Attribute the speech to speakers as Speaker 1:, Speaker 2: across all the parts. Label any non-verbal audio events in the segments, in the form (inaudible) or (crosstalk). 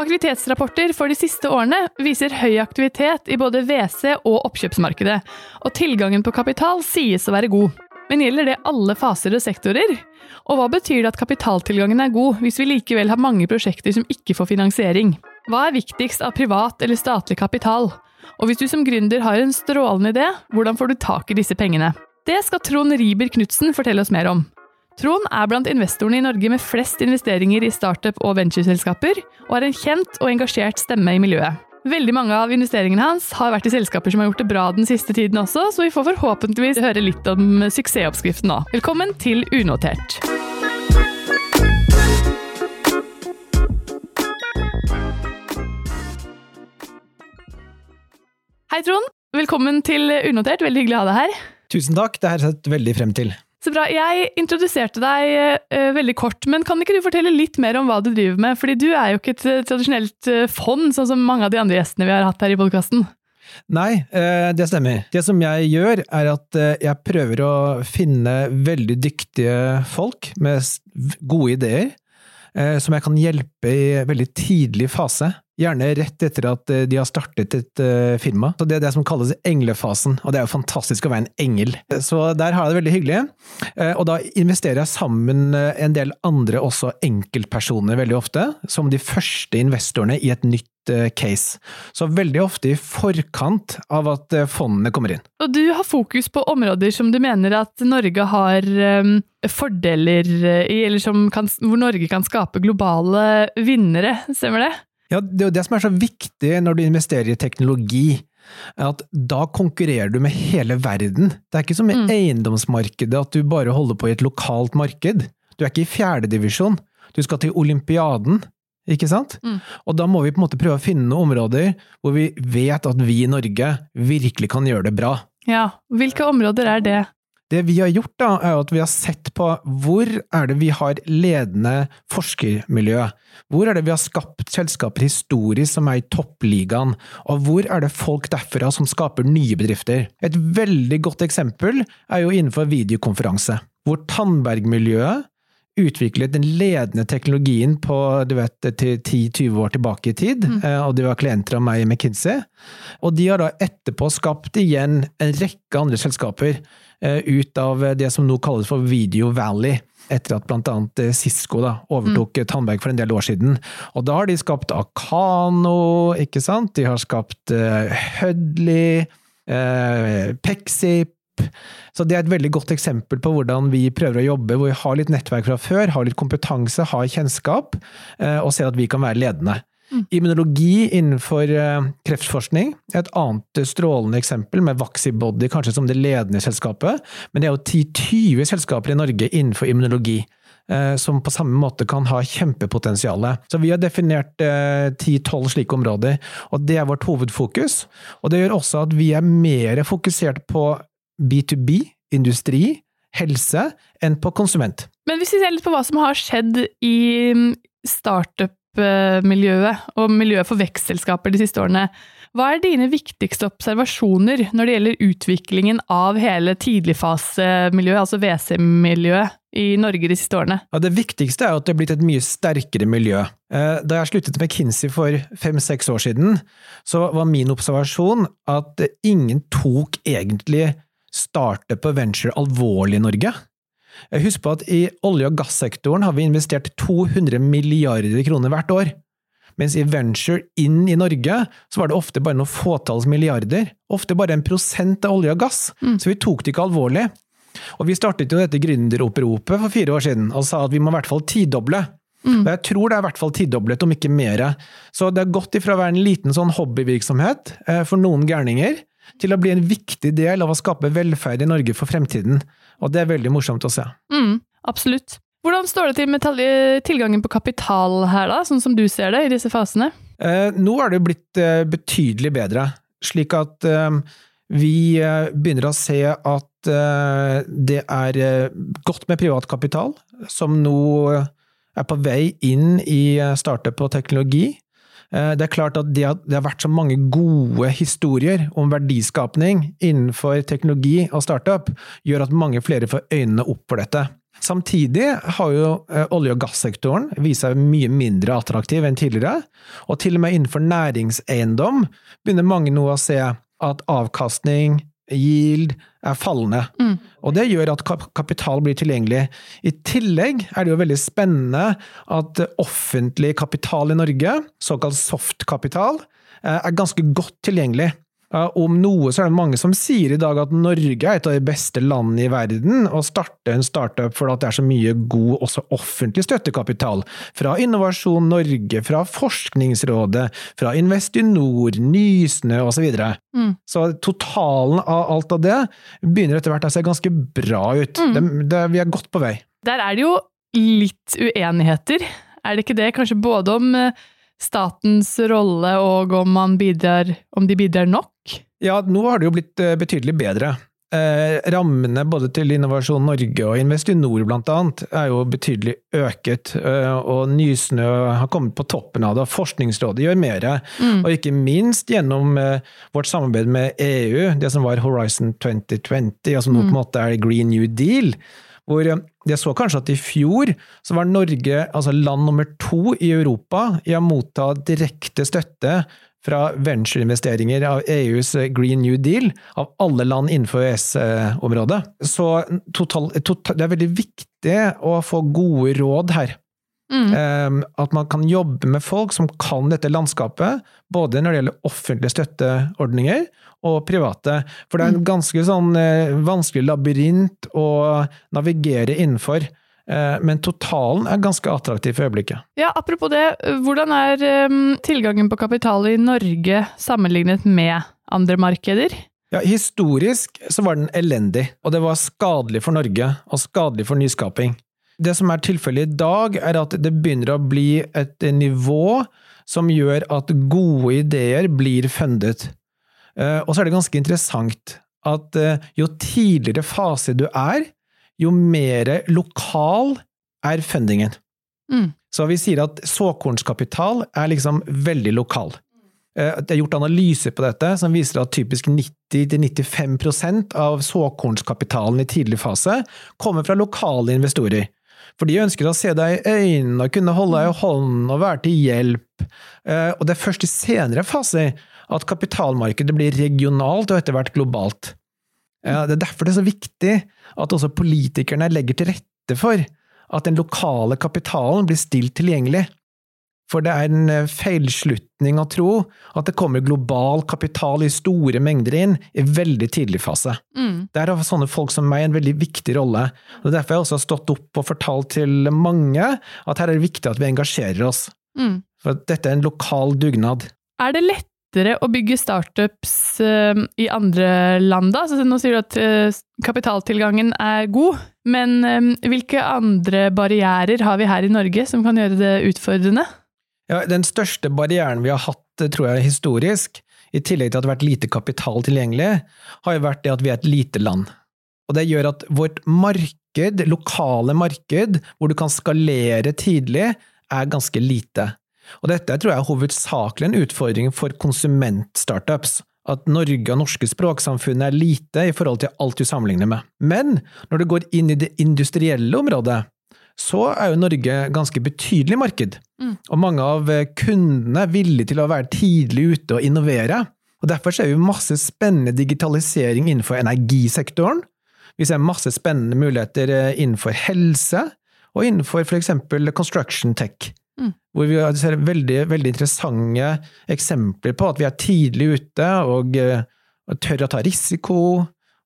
Speaker 1: Aktivitetsrapporter for de siste årene viser høy aktivitet i både WC- og oppkjøpsmarkedet, og tilgangen på kapital sies å være god. Men gjelder det alle faser og sektorer? Og hva betyr det at kapitaltilgangen er god, hvis vi likevel har mange prosjekter som ikke får finansiering? Hva er viktigst av privat eller statlig kapital? Og hvis du som gründer har en strålende idé, hvordan får du tak i disse pengene? Det skal Trond Riiber Knutsen fortelle oss mer om. Trond er blant investorene i Norge med flest investeringer i startup- og ventureselskaper, og er en kjent og engasjert stemme i miljøet. Veldig mange av investeringene hans har vært i selskaper som har gjort det bra den siste tiden også, så vi får forhåpentligvis høre litt om suksessoppskriften nå. Velkommen til Unotert. Hei, Trond. Velkommen til Unotert. Veldig hyggelig å ha deg her.
Speaker 2: Tusen takk, det har jeg sett veldig frem til.
Speaker 1: Så bra. Jeg introduserte deg uh, veldig kort, men kan ikke du fortelle litt mer om hva du driver med? Fordi du er jo ikke et uh, tradisjonelt uh, fond, sånn som mange av de andre gjestene vi har hatt her i podkasten.
Speaker 2: Nei, det stemmer. Det som jeg gjør, er at jeg prøver å finne veldig dyktige folk med gode ideer, som jeg kan hjelpe i veldig tidlig fase. Gjerne rett etter at eh, de har startet et uh, firma. Så Det er det som kalles englefasen, og det er jo fantastisk å være en engel. Så der har jeg det veldig hyggelig. Uh, og da investerer jeg sammen en del andre også enkeltpersoner veldig ofte, som de første investorene i et nytt case. Så veldig ofte i forkant av at fondene kommer inn.
Speaker 1: Og du har fokus på områder som du mener at Norge har fordeler i, eller kan, hvor Norge kan skape globale vinnere, stemmer det?
Speaker 2: Ja, Det er jo det som er så viktig når du investerer i teknologi. At da konkurrerer du med hele verden. Det er ikke som i mm. eiendomsmarkedet at du bare holder på i et lokalt marked. Du er ikke i fjerdedivisjon. Du skal til olympiaden. Ikke sant? Mm. Og da må vi på en måte prøve å finne noen områder hvor vi vet at vi i Norge virkelig kan gjøre det bra.
Speaker 1: Ja, Hvilke områder er det?
Speaker 2: Det vi har gjort, da, er at vi har sett på hvor er det vi har ledende forskermiljø? Hvor er det vi har skapt selskaper historisk som er i toppligaen? Og hvor er det folk derfra som skaper nye bedrifter? Et veldig godt eksempel er jo innenfor videokonferanse, hvor Tandberg-miljøet utviklet den ledende teknologien på du vet, 10-20 år tilbake i tid, mm. Eh, og de var klienter av meg i McKinsey. Og de har da etterpå skapt igjen en rekke andre selskaper eh, ut av det som nå kalles for Video Valley etter at annet eh, Cisco da, overtok mm. Tandberg for en del år siden. Og da har de skapt Akano, ikke sant? De har skapt uh, Hudley, uh, Pexip, så det er et veldig godt eksempel på hvordan vi prøver å jobbe, hvor vi har litt nettverk fra før, har litt kompetanse, har kjennskap, eh, og ser at vi kan være ledende. Mm. Immunologi innenfor eh, kreftforskning er et annet strålende eksempel, med Vaxibody kanskje som det ledende selskapet, men det er jo 10-20 selskaper i Norge innenfor immunologi eh, som på samme måte kan ha kjempepotensial. Så vi har definert 10-12 slike områder, og det er vårt hovedfokus. Og det gjør også at vi er mer fokusert på B2B, industri, helse, enn på konsument.
Speaker 1: Men hvis vi ser litt på hva som har skjedd i mm, startup-miljøet og miljøet for vekstselskaper de siste årene, hva er dine viktigste observasjoner når det gjelder utviklingen av hele tidligfasemiljøet, altså WC-miljøet, i Norge de siste årene?
Speaker 2: Ja, det viktigste er at det er blitt et mye sterkere miljø. Eh, da jeg sluttet med Kinsey for fem-seks år siden, så var min observasjon at ingen tok egentlig starte på venture alvorlig i Norge. Husk på at i olje- og gassektoren har vi investert 200 milliarder kroner hvert år. Mens i venture inn i Norge, så var det ofte bare noen fåtalls milliarder. Ofte bare en prosent av olje og gass. Mm. Så vi tok det ikke alvorlig. Og vi startet jo dette gründeroppropet for fire år siden og sa at vi må i hvert fall tidoble. Mm. Og jeg tror det er i hvert fall tidoblet, om ikke mer. Så det har gått ifra å være en liten sånn hobbyvirksomhet eh, for noen gærninger, til å bli en viktig del av å skape velferd i Norge for fremtiden. Og det er veldig morsomt å se.
Speaker 1: Mm, absolutt. Hvordan står det til med tilgangen på kapital her, da, sånn som du ser det i disse fasene?
Speaker 2: Eh, nå er det blitt eh, betydelig bedre, slik at eh, vi eh, begynner å se at eh, det er eh, godt med privat kapital, som nå er på vei inn i startup og teknologi. Eh, det er klart at det, har vært så mange gode historier om verdiskapning innenfor teknologi og startup, gjør at mange flere får øynene opp for dette. Samtidig har jo eh, olje- og gassektoren vist seg mye mindre attraktiv enn tidligere, og til og med innenfor næringseiendom begynner mange nå å se at avkastning, yield, er fallende.
Speaker 1: Mm.
Speaker 2: Og det gjør at kapital blir tilgjengelig. I tillegg er det jo veldig spennende at offentlig kapital i Norge, såkalt softkapital, eh, er ganske godt tilgjengelig. Om noe så er det mange som sier i dag at Norge er et av de beste landene i verden å starte en startup fordi det er så mye god også offentlig støttekapital. Fra Innovasjon Norge, fra Forskningsrådet, fra Investinor, Nysnø osv. Så, videre.
Speaker 1: Mm.
Speaker 2: så totalen av alt av det begynner etter hvert å se ganske bra ut.
Speaker 1: Mm.
Speaker 2: Det, det, vi er godt på vei.
Speaker 1: Der er det jo litt uenigheter, er det ikke det? Kanskje både om eh, statens rolle og om, man bidrar, om de bidrar nok?
Speaker 2: Ja, nå har det jo blitt eh, betydelig bedre. Eh, rammene både til Innovasjon Norge og Investinor annet er jo betydelig øket, eh, og Nysnø har kommet på toppen av det, Forskningsrådet gjør mer.
Speaker 1: Mm.
Speaker 2: Og ikke minst gjennom eh, vårt samarbeid med EU, det som var Horizon 2020, og som nå på en måte er Green New Deal. Hvor eh, jeg så kanskje at i fjor så var Norge altså land nummer to i Europa i å motta direkte støtte fra ventureinvesteringer av EUs Green New Deal, av alle land innenfor EØS-området. Så total, total, det er veldig viktig å få gode råd her.
Speaker 1: Mm.
Speaker 2: Eh, At man kan jobbe med folk som kan dette landskapet, både når det gjelder offentlige støtteordninger og private. For det er en ganske sånn eh, vanskelig labyrint å navigere innenfor. Eh, Men totalen er ganske attraktiv for øyeblikket.
Speaker 1: Ja, apropos det, hvordan er eh, tilgangen på kapital i Norge sammenlignet med andre markeder?
Speaker 2: Ja, historisk så var den elendig, og det var skadelig for Norge og skadelig for nyskaping. Det som er tilfellet i dag, er at det begynner å bli et nivå som gjør at gode ideer blir fundet. Eh, Og så er det ganske interessant at eh, jo tidligere fase du er, jo mer lokal er fundingen.
Speaker 1: Mm.
Speaker 2: Så vi sier at såkornskapital er liksom veldig lokal. Eh, Det er gjort analyser på dette som viser at typisk 90-95% av såkornskapitalen i tidlig fase kommer fra lokale investorer. For de ønsker å se deg i øynene og kunne holde deg i hånden og være til hjelp. Eh, Og det er først i senere faser at kapitalmarkedet blir regionalt og etter hvert globalt. Det er derfor det er så viktig at også politikerne legger til rette for at den lokale kapitalen blir stilt tilgjengelig. For det er en eh, feilslutning å tro at det kommer global kapital i store mengder inn i veldig tidlig fase.
Speaker 1: Mm.
Speaker 2: Der har sånne folk som meg en veldig viktig rolle. og er Derfor har jeg også stått opp og fortalt til mange at her er det viktig at vi engasjerer oss.
Speaker 1: Mm.
Speaker 2: For dette er en lokal dugnad.
Speaker 1: Er det lettere å bygge startups eh, i andre land, da? Så nå sier du at eh, kapitaltilgangen er god, men hvilke andre barrierer har vi her i Norge som kan gjøre det utfordrende?
Speaker 2: Ja, den største barrieren vi har hatt, tror jeg, historisk, i tillegg til at det har vært lite kapital tilgjengelig, har jo vært det at vi er et lite land. Og det gjør at vårt marked, lokale marked, hvor du kan skalere tidlig, er ganske lite. Og dette tror jeg er hovedsakelig en utfordring for konsumentstartups. At Norge og norske språksamfunn er lite i forhold til alt du sammenligner med. Men når du går inn i det industrielle området, så er jo Norge ganske betydelig marked.
Speaker 1: Mm.
Speaker 2: Og mange av eh, kundene er villige til å være tidlig ute og innovere. Og Derfor ser vi masse spennende digitalisering innenfor energisektoren. Vi ser masse spennende muligheter eh, innenfor helse, og innenfor f.eks. construction tech.
Speaker 1: Mm.
Speaker 2: Hvor vi ser veldig, veldig interessante eksempler på at vi er tidlig ute og, eh, og tør å ta risiko,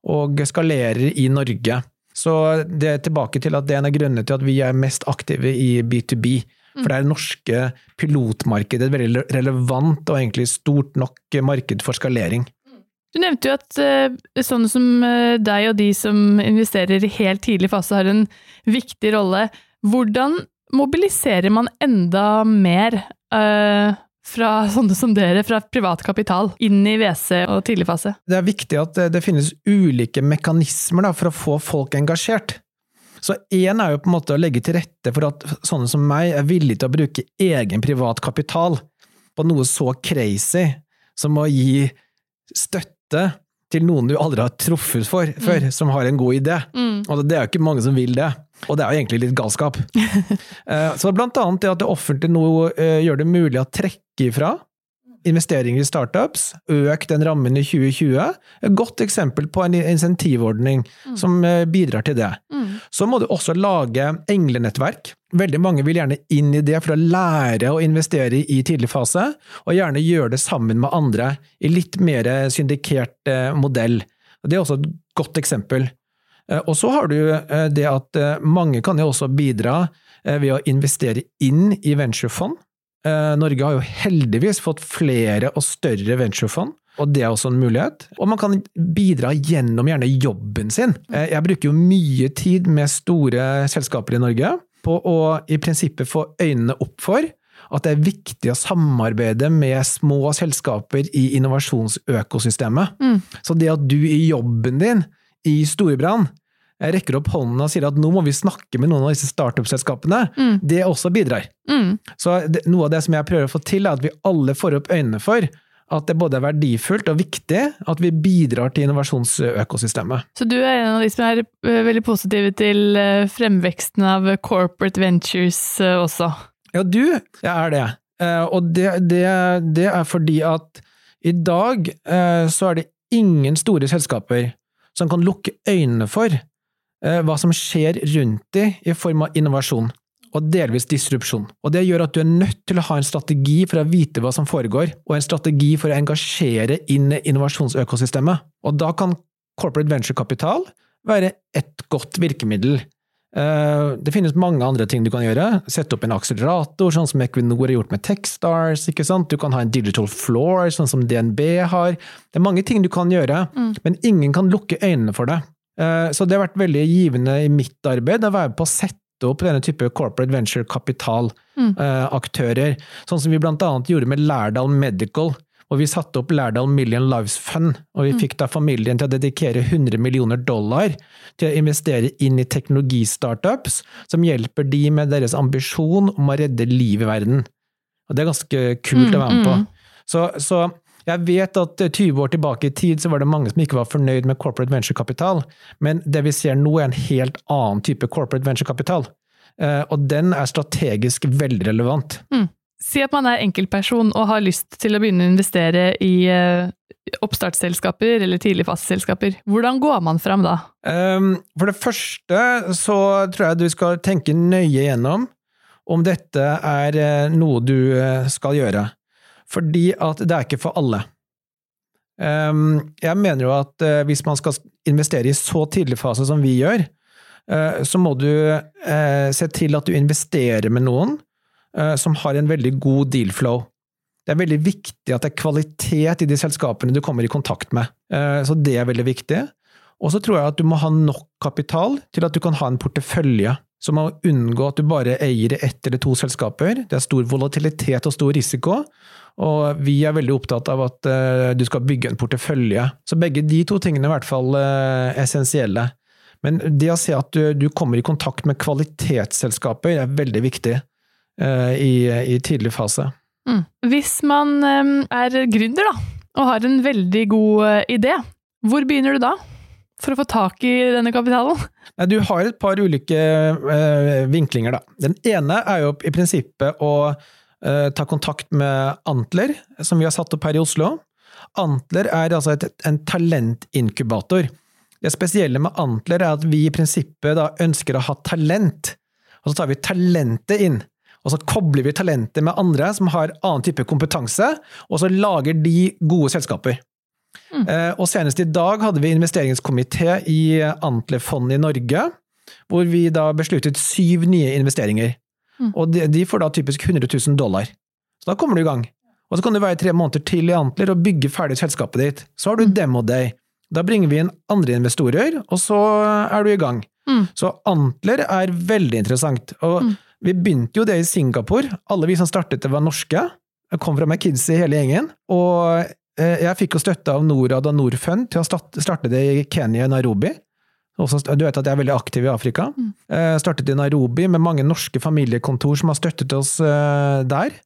Speaker 2: og skalerer i Norge. Så det er tilbake til at det er en av grunnene til at vi er mest aktive i B2B. For det er det norske pilotmarkedet et veldig relevant og egentlig stort nok marked for skalering.
Speaker 1: Du nevnte jo at eh, sånne som eh, deg og de som investerer i helt tidlig fase har en viktig rolle. Hvordan mobiliserer man enda mer eh, fra (laughs) sånne som dere, fra privat kapital, inn i WC og tidligfase?
Speaker 2: Det er viktig at det, det finnes ulike mekanismer da, for å få folk engasjert. Så én er jo på en måte å legge til rette for at sånne som meg er villige til å bruke egen privat kapital på noe så crazy som å gi støtte til noen du aldri har truffet for før, som har en god idé.
Speaker 1: Mm.
Speaker 2: Og det er jo ikke mange som vil det. Og det er jo egentlig litt galskap. (laughs) Eh, Så blant annet det at det offentlige nå eh, gjør det mulig å trekke ifra investeringer i startups, øk den rammen i 2020, et godt eksempel på en insentivordning som eh, bidrar til det.
Speaker 1: Mm.
Speaker 2: Så må du også lage englenettverk. Veldig mange vil gjerne inn i det for å lære å investere i tidlig fase, og gjerne gjøre det sammen med andre i litt mer syndikert eh, modell. Det er også et godt eksempel. Eh, Og så har du det at mange kan jo også bidra ved å investere inn i venturefond. Eh, Norge har jo heldigvis fått flere og større venturefond, og det er også en mulighet. Og man kan bidra gjennom gjerne jobben sin. Eh, Jeg bruker jo mye tid med store selskaper i Norge på å i prinsippet få øynene opp for at det er viktig å samarbeide med små selskaper i innovasjonsøkosystemet.
Speaker 1: Mm.
Speaker 2: Så det at du i jobben din i Storebrand rekker opp hånden og sier at nå må vi snakke med noen av disse startup-selskapene,
Speaker 1: Mm.
Speaker 2: det også bidrar.
Speaker 1: Mm.
Speaker 2: Så det, noe av det som jeg prøver å få til, er at vi alle får opp øynene for at det både er verdifullt og viktig at vi bidrar til innovasjonsøkosystemet.
Speaker 1: Så du er en av de som er eh, veldig positive til eh, fremveksten av corporate ventures eh, også?
Speaker 2: Ja, du jeg er det. Og det, det, det er fordi at i dag så er det ingen store selskaper som kan lukke øynene for hva som skjer rundt deg i form av innovasjon, og delvis disrupsjon. Og det gjør at du er nødt til å ha en strategi for å vite hva som foregår, og en strategi for å engasjere inn i innovasjonsøkosystemet. Og da kan corporate venture-kapital være et godt virkemiddel. Eh, Det finnes mange andre ting du kan gjøre. Sette opp en akselerator, sånn som Equinor har gjort med Techstars. ikke sant? Du kan ha en digital floor, sånn som DNB har. Det er mange ting du kan gjøre,
Speaker 1: Mm.
Speaker 2: men ingen kan lukke øynene for det. Eh, Så det har vært veldig givende i mitt arbeid å være på å sette opp denne type corporate venture kapital-aktører, sånn som vi annet gjorde med Lærdal Medical. Og vi satte opp Lærdal Million Lives Fund, og vi
Speaker 1: Mm.
Speaker 2: fikk da familien til å dedikere 100 millioner dollar til å investere inn i teknologistartups som hjelper de med deres ambisjon om å redde liv i verden. Og det er ganske kult å være med på.
Speaker 1: Mm, mm.
Speaker 2: Så, så jeg vet at 20 år tilbake i tid så var det mange som ikke var fornøyd med corporate venture-kapital, men det vi ser nå er en helt annen type corporate venture-kapital. Eh, Og den er strategisk veldig relevant.
Speaker 1: Si at man er enkeltperson og har lyst til å begynne å investere i eh, oppstartsselskaper eller tidligfaseselskaper. Hvordan går man fram da?
Speaker 2: Um, For det første så tror jeg du skal tenke nøye gjennom om dette er eh, noe du eh, skal gjøre. Fordi at det er ikke for alle. Um, Jeg mener jo at eh, hvis man skal investere i så tidlig fase som vi gjør, eh, så må du eh, se til at du investerer med noen som har en veldig god deal flow. Det er veldig viktig at det er kvalitet i de selskapene du kommer i kontakt med. Så det er veldig viktig. Og så tror jeg at du må ha nok kapital til at du kan ha en portefølje. Så må unngå at du bare eier ett eller to selskaper. Det er stor volatilitet og stor risiko. Og vi er veldig opptatt av at eh, du skal bygge en portefølje. Så begge de to tingene er i hvert fall eh, essensielle. Men det å se at du, du kommer i kontakt med kvalitetsselskaper er veldig viktig uh, i, i tidlig fase.
Speaker 1: Mm. Hvis man um, er gründer da, og har en veldig god idé, hvor begynner du da? For å få tak i denne kapitalen?
Speaker 2: Nei, Du har et par ulike uh, vinklinger, da. Den ene er jo i prinsippet å ta kontakt med Antler, som vi har satt opp her i Oslo. Antler er altså et, en talentinkubator. Det spesielle med Antler er at vi i prinsippet da ønsker å ha talent, og så tar vi talentet inn. Og så kobler vi talentet med andre som har annen type kompetanse, og så lager de gode selskaper.
Speaker 1: Mm.
Speaker 2: Eh, Og senest i dag hadde vi investeringskomité i Antlerfondet i Norge, hvor vi da besluttet syv nye investeringer.
Speaker 1: Mm.
Speaker 2: Og de, de får da typisk 100 000 dollar. Så da kommer du i gang. Og så kan du være tre måneder til i Antler og bygge ferdig selskapet ditt. Så har du
Speaker 1: Mm.
Speaker 2: demo day. Da bringer vi inn andre investorer, og så er du i gang.
Speaker 1: Mm.
Speaker 2: Så Antler er veldig interessant. Og
Speaker 1: Mm.
Speaker 2: vi begynte jo det i Singapore. Alle vi som startet det, var norske. Jeg kom fra McKinsey hele gjengen. Og eh, jeg fikk jo støtte av Norad og Norfund til å starte det i Kenya, og Nairobi. Også, du vet at jeg er veldig aktiv i Afrika.
Speaker 1: Mm.
Speaker 2: Eh, startet i Nairobi med mange norske familiekontor som har støttet oss eh, der.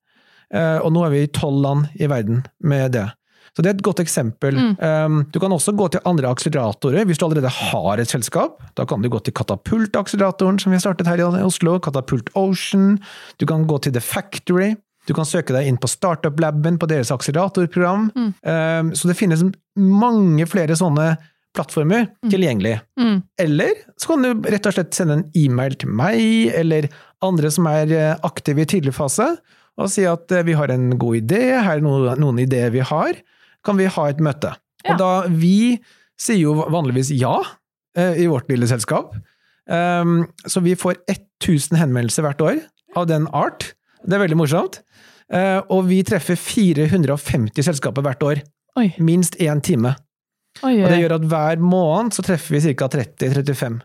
Speaker 2: Eh, og nå er vi i tolv land i verden med det. Så det er et godt eksempel. Um, du kan også gå til andre akseleratorer hvis du allerede har et selskap. Da kan du gå til Katapult-akseleratoren som vi har startet her i Oslo, Katapult Ocean. Du kan gå til The Factory. Du kan søke deg inn på Startup-laben på deres akseleratorprogram. Um, så det finnes mange flere sånne plattformer tilgjengelig.
Speaker 1: Mm.
Speaker 2: Eller så kan du rett og slett sende en e-mail til meg, eller andre som er eh, aktive i tidlig fase, og si at eh, vi har en god idé, her er noen, noen ideer vi har, kan vi ha et møte?
Speaker 1: Ja.
Speaker 2: Og da, vi sier jo vanligvis ja eh, i vårt lille selskap, um, så vi får 1000 henvendelser hvert år av den art. Det er veldig morsomt. Og vi treffer 450 selskaper hvert år.
Speaker 1: Oi.
Speaker 2: Minst én time.
Speaker 1: Oi,
Speaker 2: Og det gjør at hver måned så treffer vi ca. 30-35.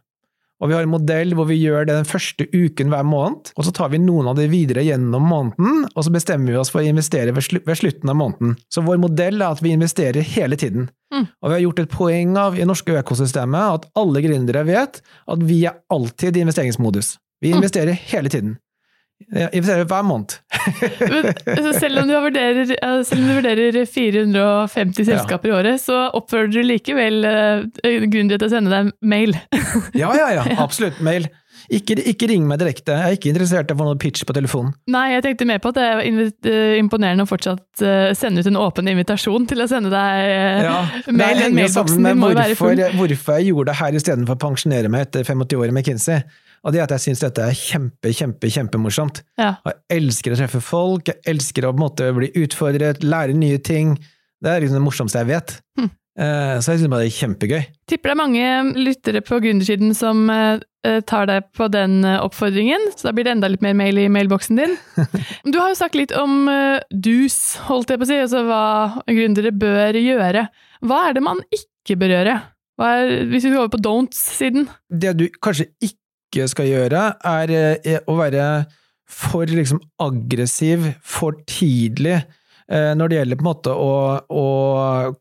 Speaker 2: Og vi har en modell hvor vi gjør det den første uken hver måned, og så tar vi noen av det videre gjennom måneden, og så bestemmer vi oss for å investere ved, slu ved slutten av måneden. Så vår modell er at vi investerer hele tiden.
Speaker 1: Mm.
Speaker 2: Og vi har gjort et poeng av i norske økosystemet at alle gründere vet at vi er alltid i investeringsmodus. Vi
Speaker 1: Mm.
Speaker 2: investerer hele tiden. Vi investerer hver måned. (laughs)
Speaker 1: Men, altså, selv, om du vurderer, eh, selv om du vurderer 450 selskaper i året, så oppfører du likevel grunnen til å sende deg mail. (laughs)
Speaker 2: Ja, ja, ja, absolutt. Mail. Ikke, ikke ring meg direkte. Jeg er ikke interessert i å få noe pitch på telefonen.
Speaker 1: Nei, jeg tenkte mer på at det er eh, imponerende å fortsatt eh, sende ut en åpen invitasjon til å sende deg eh,
Speaker 2: Ja, (laughs)
Speaker 1: mail.
Speaker 2: det henger sammen med hvorfor, hvorfor jeg gjorde det her istedenfor å pensjonere meg etter 25 år i McKinsey. Og det er at jeg syns dette er kjempe, kjempe, kjempemorsomt.
Speaker 1: Ja.
Speaker 2: Jeg elsker å treffe folk, jeg elsker å måte bli utfordret, lære nye ting. Det er liksom det morsomste jeg vet.
Speaker 1: Hm.
Speaker 2: Eh, Så jeg syns bare det er kjempegøy.
Speaker 1: Tipper det er mange lyttere på gründersiden som eh, eh, tar deg på den oppfordringen, så da blir det enda litt mer mail i mailboksen din. (laughs) Du har jo sagt litt om dus, holdt jeg på å si, altså hva gründere bør gjøre. Hva er det man ikke bør gjøre? Er, hvis vi går over på don'ts-siden?
Speaker 2: Det du kanskje ikke skal gjøre, er eh, å være for liksom aggressiv for tidlig eh, når det gjelder på en måte å, å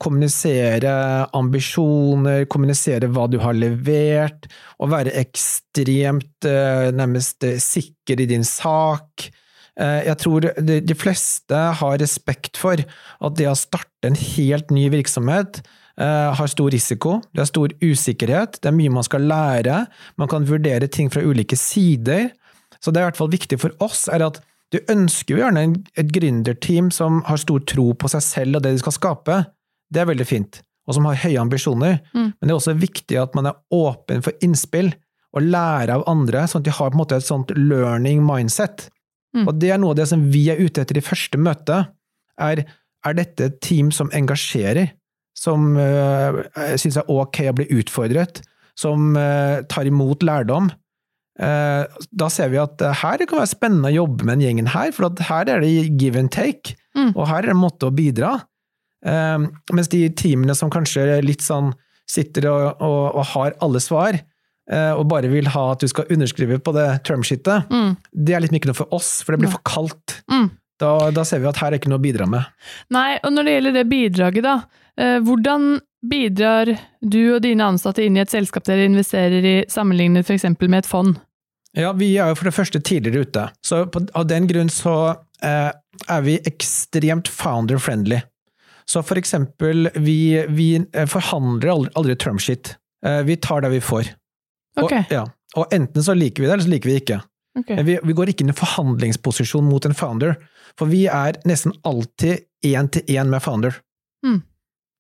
Speaker 2: kommunisere ambisjoner, kommunisere hva du har levert, og være ekstremt eh, nærmest sikker i din sak. Jeg tror de, fleste har respekt for at det å starte en helt ny virksomhet har stor risiko, det er stor usikkerhet, det er mye man skal lære, man kan vurdere ting fra ulike sider. Så det er i hvert fall viktig for oss, er at du ønsker jo gjerne et gründerteam som har stor tro på seg selv og det de skal skape. Det er veldig fint, og som har høye ambisjoner.
Speaker 1: Mm.
Speaker 2: Men det er også viktig at man er åpen for innspill, og lære av andre, sånn at de har på en måte et sånt learning mindset.
Speaker 1: Mm.
Speaker 2: Og det er noe av det som vi er ute etter i første møte, er er dette et team som engasjerer, som uh, syns det er ok å bli utfordret, som uh, tar imot lærdom. Uh, da ser vi at uh, her det kan være spennende å jobbe med den gjengen her, for her er det give and take,
Speaker 1: Mm.
Speaker 2: og her er det en måte å bidra. Eh, mens de teamene som kanskje litt sånn sitter og, og, og har alle svar, eh, og bare vil ha at du skal underskrive på det termsheetet,
Speaker 1: Mm.
Speaker 2: det er litt ikke noe for oss, for det blir for kaldt.
Speaker 1: Mm.
Speaker 2: Da, da ser vi at her er ikke noe å bidra med.
Speaker 1: Nei, og når det gjelder det bidraget, da. Eh, hvordan bidrar du og dine ansatte inn i et selskap dere investerer i, sammenlignet f.eks. med et fond?
Speaker 2: Ja, vi er jo for det første tidligere ute, så på, av den grunn så eh, er vi ekstremt founder-friendly. Så for eksempel, vi, vi eh, forhandler aldri, aldri termshit. Eh, vi tar det vi får.
Speaker 1: Ok.
Speaker 2: Og, ja. og enten så liker vi det, eller så liker vi ikke.
Speaker 1: Ok.
Speaker 2: Men vi, vi går ikke inn i forhandlingsposisjon mot en founder, for vi er nesten alltid én-til-én med founder.
Speaker 1: Mm.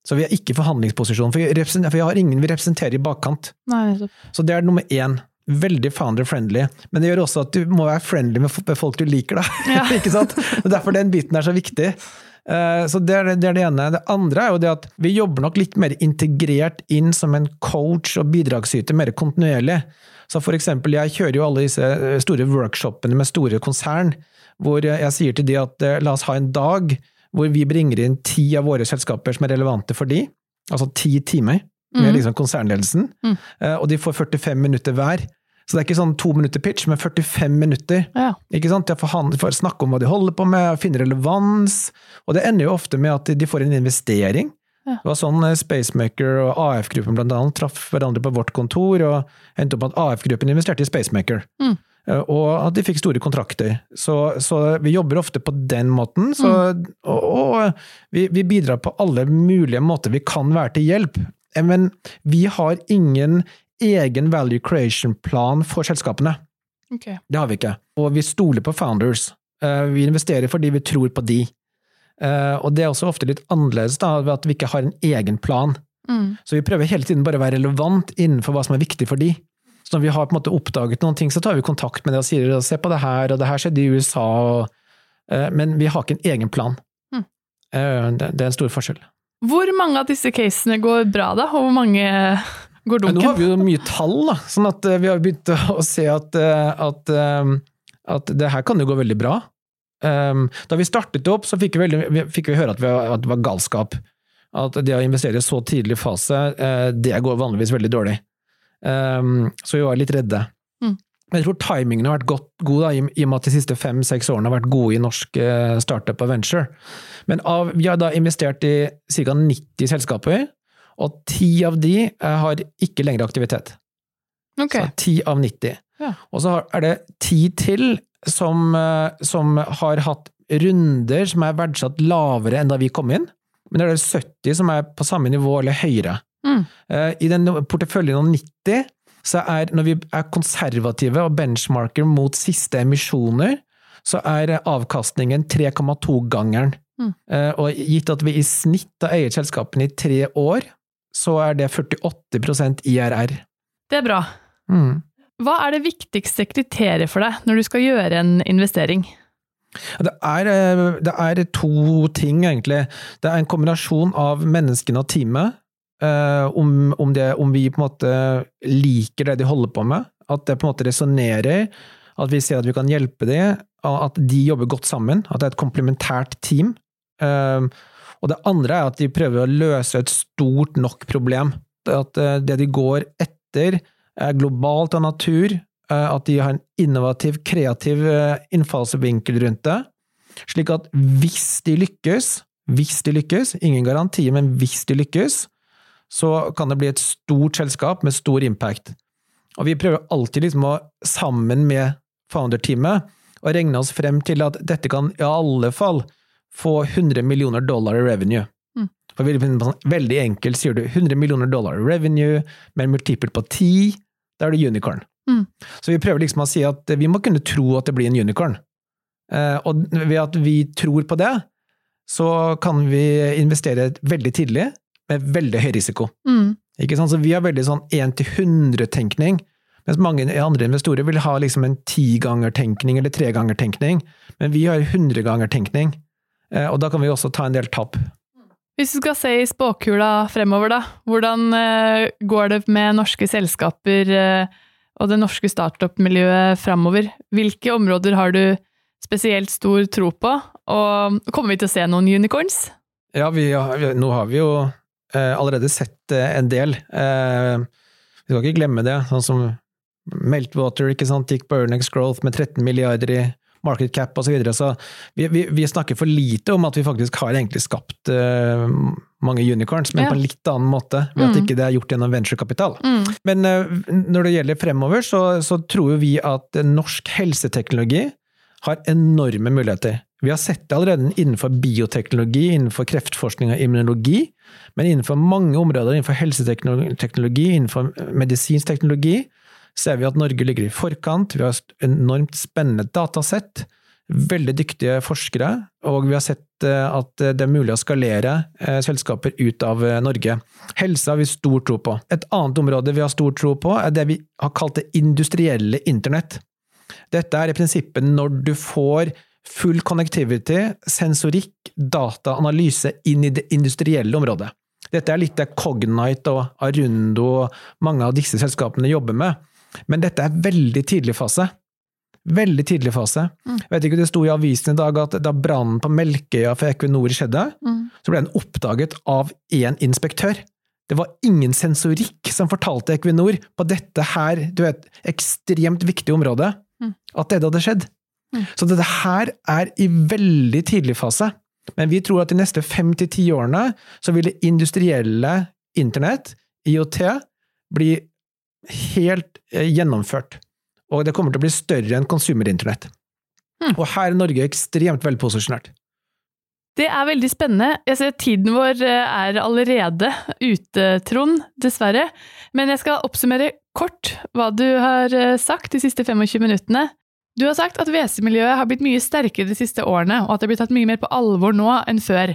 Speaker 2: Så vi er ikke i forhandlingsposisjon, for vi, for vi har ingen vi representerer i bakkant.
Speaker 1: Nei, så.
Speaker 2: Så det er nummer én. Veldig founder-friendly. Men det gjør også at du må være friendly med folk du liker, da.
Speaker 1: Ja. (laughs)
Speaker 2: ikke sant? Er derfor den biten er så viktig. Eh, Så det er det, det er det ene. Det andre er jo det at vi jobber nok litt mer integrert inn som en coach og bidragsyter, mer kontinuerlig. Så for eksempel, jeg kjører jo alle disse eh, store workshopene med store konsern, hvor jeg sier til de at eh, la oss ha en dag hvor vi bringer inn ti av våre selskaper som er relevante for de, altså ti timer med
Speaker 1: Mhm.
Speaker 2: liksom konsernledelsen,
Speaker 1: Mm.
Speaker 2: og de får 45 minutter hver. Så det er ikke sånn to minutter pitch, men 45 minutter.
Speaker 1: Ja.
Speaker 2: Ikke sant? De får, snakke om hva de holder på med, finne relevans, og det ender jo ofte med at de får en investering.
Speaker 1: Ja.
Speaker 2: Det var sånn eh, Spacemaker og AF-gruppen blant annet traff hverandre på vårt kontor, og endte opp med at AF-gruppen investerte i Spacemaker.
Speaker 1: Mm.
Speaker 2: Eh, og at de fikk store kontrakter. Så, så vi jobber ofte på den måten. Så, og, og vi, vi, bidrar på alle mulige måter vi kan være til hjelp. Eh, men vi har ingen egen value creation-plan for selskapene.
Speaker 1: Okay.
Speaker 2: Det har vi ikke. Og vi stoler på founders. Eh, vi investerer fordi vi tror på de. Og det er også ofte litt annerledes da, ved at vi ikke har en egen plan.
Speaker 1: Mm.
Speaker 2: Så vi prøver hele tiden bare å være relevant innenfor hva som er viktig for de. Så når vi har på en måte oppdaget noen ting, så tar vi kontakt med det og sier se på det her, og det her skjedde i USA, og, uh, men vi har ikke en egen plan.
Speaker 1: Mm.
Speaker 2: Det, det, er en stor forskjell.
Speaker 1: Hvor mange av disse casene går bra, da? Og hvor mange går dunken?
Speaker 2: Nå har vi jo mye tall, da, sånn at uh, vi har begynt å se at, at, at det her kan jo gå veldig bra. Da vi startet opp, så fikk vi, veldig, fikk vi høre at, vi, at, det var galskap. At det å investere i så tidlig fase, det går vanligvis veldig dårlig. Så vi var litt redde.
Speaker 1: Mm.
Speaker 2: Men jeg tror timingen har vært godt, god, da, i, og med at de siste fem-seks årene har vært gode i norsk startup og venture. Men av, vi har da investert i ca. 90 selskaper, og ti av de uh, har ikke lenger aktivitet.
Speaker 1: Okay.
Speaker 2: Så ti av 90.
Speaker 1: Ja.
Speaker 2: Og så er det ti til som, uh, som har hatt runder som er verdsatt lavere enn da vi kom inn. Men det er det 70 som er på samme nivå eller høyere.
Speaker 1: Mm.
Speaker 2: Eh, I den porteføljen om 90, så er når vi er konservative og benchmarker mot siste emisjoner, så er avkastningen 3,2-gangeren.
Speaker 1: Mm.
Speaker 2: Eh, og gitt at vi i snitt har eiet selskapene i tre år, så er det 48% IRR.
Speaker 1: Det er bra.
Speaker 2: Mm.
Speaker 1: Hva er det viktigste kriteriet for deg når du skal gjøre en investering?
Speaker 2: Det er, eh, det er to ting, egentlig. Det er en kombinasjon av menneskene og teamet. Uh, om, om, det, om, vi på en måte liker det de holder på med, at det på en måte resonnerer, at vi ser at vi kan hjelpe dem, at de jobber godt sammen, at det er et komplementært team. Uh, og det andre er at de prøver å løse et stort nok problem. At uh, det de går etter, er globalt av natur, at de har en innovativ, kreativ innfallsvinkel rundt det, slik at hvis de lykkes, hvis de lykkes, ingen garanti, men hvis de lykkes, så kan det bli et stort selskap med stor impact. Og vi prøver alltid liksom å, sammen med founder-teamet, å regne oss frem til at dette kan i alle fall få 100 millioner dollar i revenue.
Speaker 1: Mm.
Speaker 2: Veldig, enkelt sier du 100 millioner dollar i revenue, med en multiple på 10, da er det unicorn.
Speaker 1: Mm.
Speaker 2: Så vi prøver liksom å si at vi må kunne tro at det blir en unicorn. Eh, og ved at vi tror på det, så kan vi investere veldig tidlig, med veldig høy risiko.
Speaker 1: Mm.
Speaker 2: Ikke sant? Så vi har veldig sånn 1-til-100-tenkning, mens mange andre investorer vil ha liksom en tigangertenkning eller tregangertenkning, men vi har 100-gangertenkning, eh, og da kan vi også ta en del tap.
Speaker 1: Hvis du skal se i spåkula fremover, da, hvordan eh, går det med norske selskaper eh, og det norske startup-miljøet fremover? Hvilke områder har du spesielt stor tro på, og kommer vi til å se noen unicorns?
Speaker 2: Ja, vi, nå har vi jo eh, allerede sett eh, en del. Eh, vi skal ikke glemme det, sånn som Meltwater ikke sant, gikk på Earnings Growth med 13 milliarder i market cap osv. Så, videre. så vi, vi, vi, snakker for lite om at vi faktisk har egentlig skapt uh, mange unicorns, men ja. på en litt annen måte, ved at mm. ikke det er gjort gjennom venturekapital.
Speaker 1: Mm.
Speaker 2: Men uh, når det gjelder fremover, så, så tror vi at norsk helseteknologi har enorme muligheter. Vi har sett det allerede innenfor bioteknologi, innenfor kreftforskning og immunologi, men innenfor mange områder, innenfor helseteknologi, innenfor medisinsk teknologi, ser vi at Norge ligger i forkant. Vi har et enormt spennende datasett, veldig dyktige forskere, og vi har sett eh, at det er mulig å skalere eh, selskaper ut av eh, Norge. Helse har vi stor tro på. Et annet område vi har stor tro på, er det vi har kalt det industrielle internett. Dette er i prinsippet når du får full connectivity, sensorikk, dataanalyse inn i det industrielle området. Dette er litt det Cognite og Arundo og mange av disse selskapene jobber med. Men dette er veldig tidlig fase. Veldig tidlig fase.
Speaker 1: Mm.
Speaker 2: Vet ikke, Det sto i avisen i dag at da brannen på Melkøya for Equinor skjedde,
Speaker 1: mm.
Speaker 2: så ble den oppdaget av én inspektør. Det var ingen sensorikk som fortalte Equinor på dette her, du vet, ekstremt viktige området,
Speaker 1: mm.
Speaker 2: at dette hadde skjedd.
Speaker 1: Mm.
Speaker 2: Så dette her er i veldig tidlig fase. Men vi tror at de neste fem til ti årene så vil det industrielle internett, IOT, bli helt eh, gjennomført. Og det kommer til å bli større enn konsumerinternett.
Speaker 1: Hmm.
Speaker 2: Og her er Norge ekstremt velposisjonert.
Speaker 1: Det er veldig spennende. Jeg ser Tiden vår eh, er allerede ute, Trond, dessverre. Men jeg skal oppsummere kort hva du har eh, sagt de siste 25 minuttene. Du har sagt at WC-miljøet har blitt mye sterkere de siste årene, og at det blir tatt mye mer på alvor nå enn før.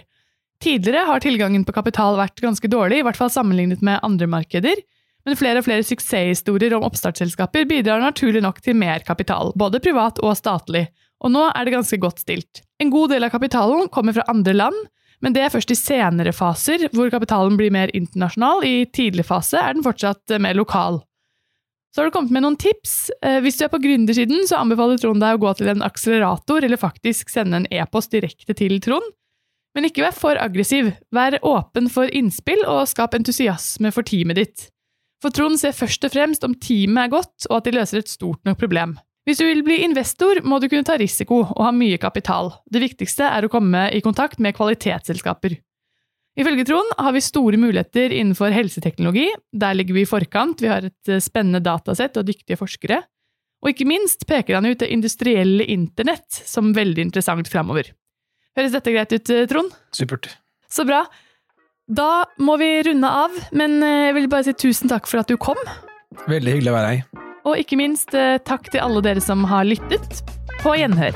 Speaker 1: Tidligere har tilgangen på kapital vært ganske dårlig, i hvert fall sammenlignet med andre markeder, men flere og flere suksesshistorier om oppstartsselskaper bidrar naturlig nok til mer kapital, både privat og statlig, og nå er det ganske godt stilt. En god del av kapitalen kommer fra andre land, men det er først i senere faser, hvor kapitalen blir mer internasjonal. I tidlig fase er den fortsatt mer lokal. Så har du kommet med noen tips. Eh, hvis du er på gründersiden, så anbefaler Trond deg å gå til en akselerator, eller faktisk sende en e-post direkte til Trond. Men ikke vær for aggressiv. Vær åpen for innspill, og skap entusiasme for teamet ditt. For Trond ser først og fremst om teamet er godt, og at de løser et stort nok problem. Hvis du vil bli investor, må du kunne ta risiko og ha mye kapital. Det viktigste er å komme i kontakt med kvalitetsselskaper. Ifølge Trond har vi store muligheter innenfor helseteknologi. Der ligger vi i forkant, vi har et eh, spennende datasett og dyktige forskere. Og ikke minst peker han ut det industrielle internett som veldig interessant framover. Høres dette greit ut, eh, Trond?
Speaker 2: Supert.
Speaker 1: Så bra. Da må vi runde av, men eh, jeg vil bare si tusen takk for at du kom.
Speaker 2: Veldig hyggelig å være her.
Speaker 1: Og ikke minst eh, takk til alle dere som har lyttet. På gjenhør.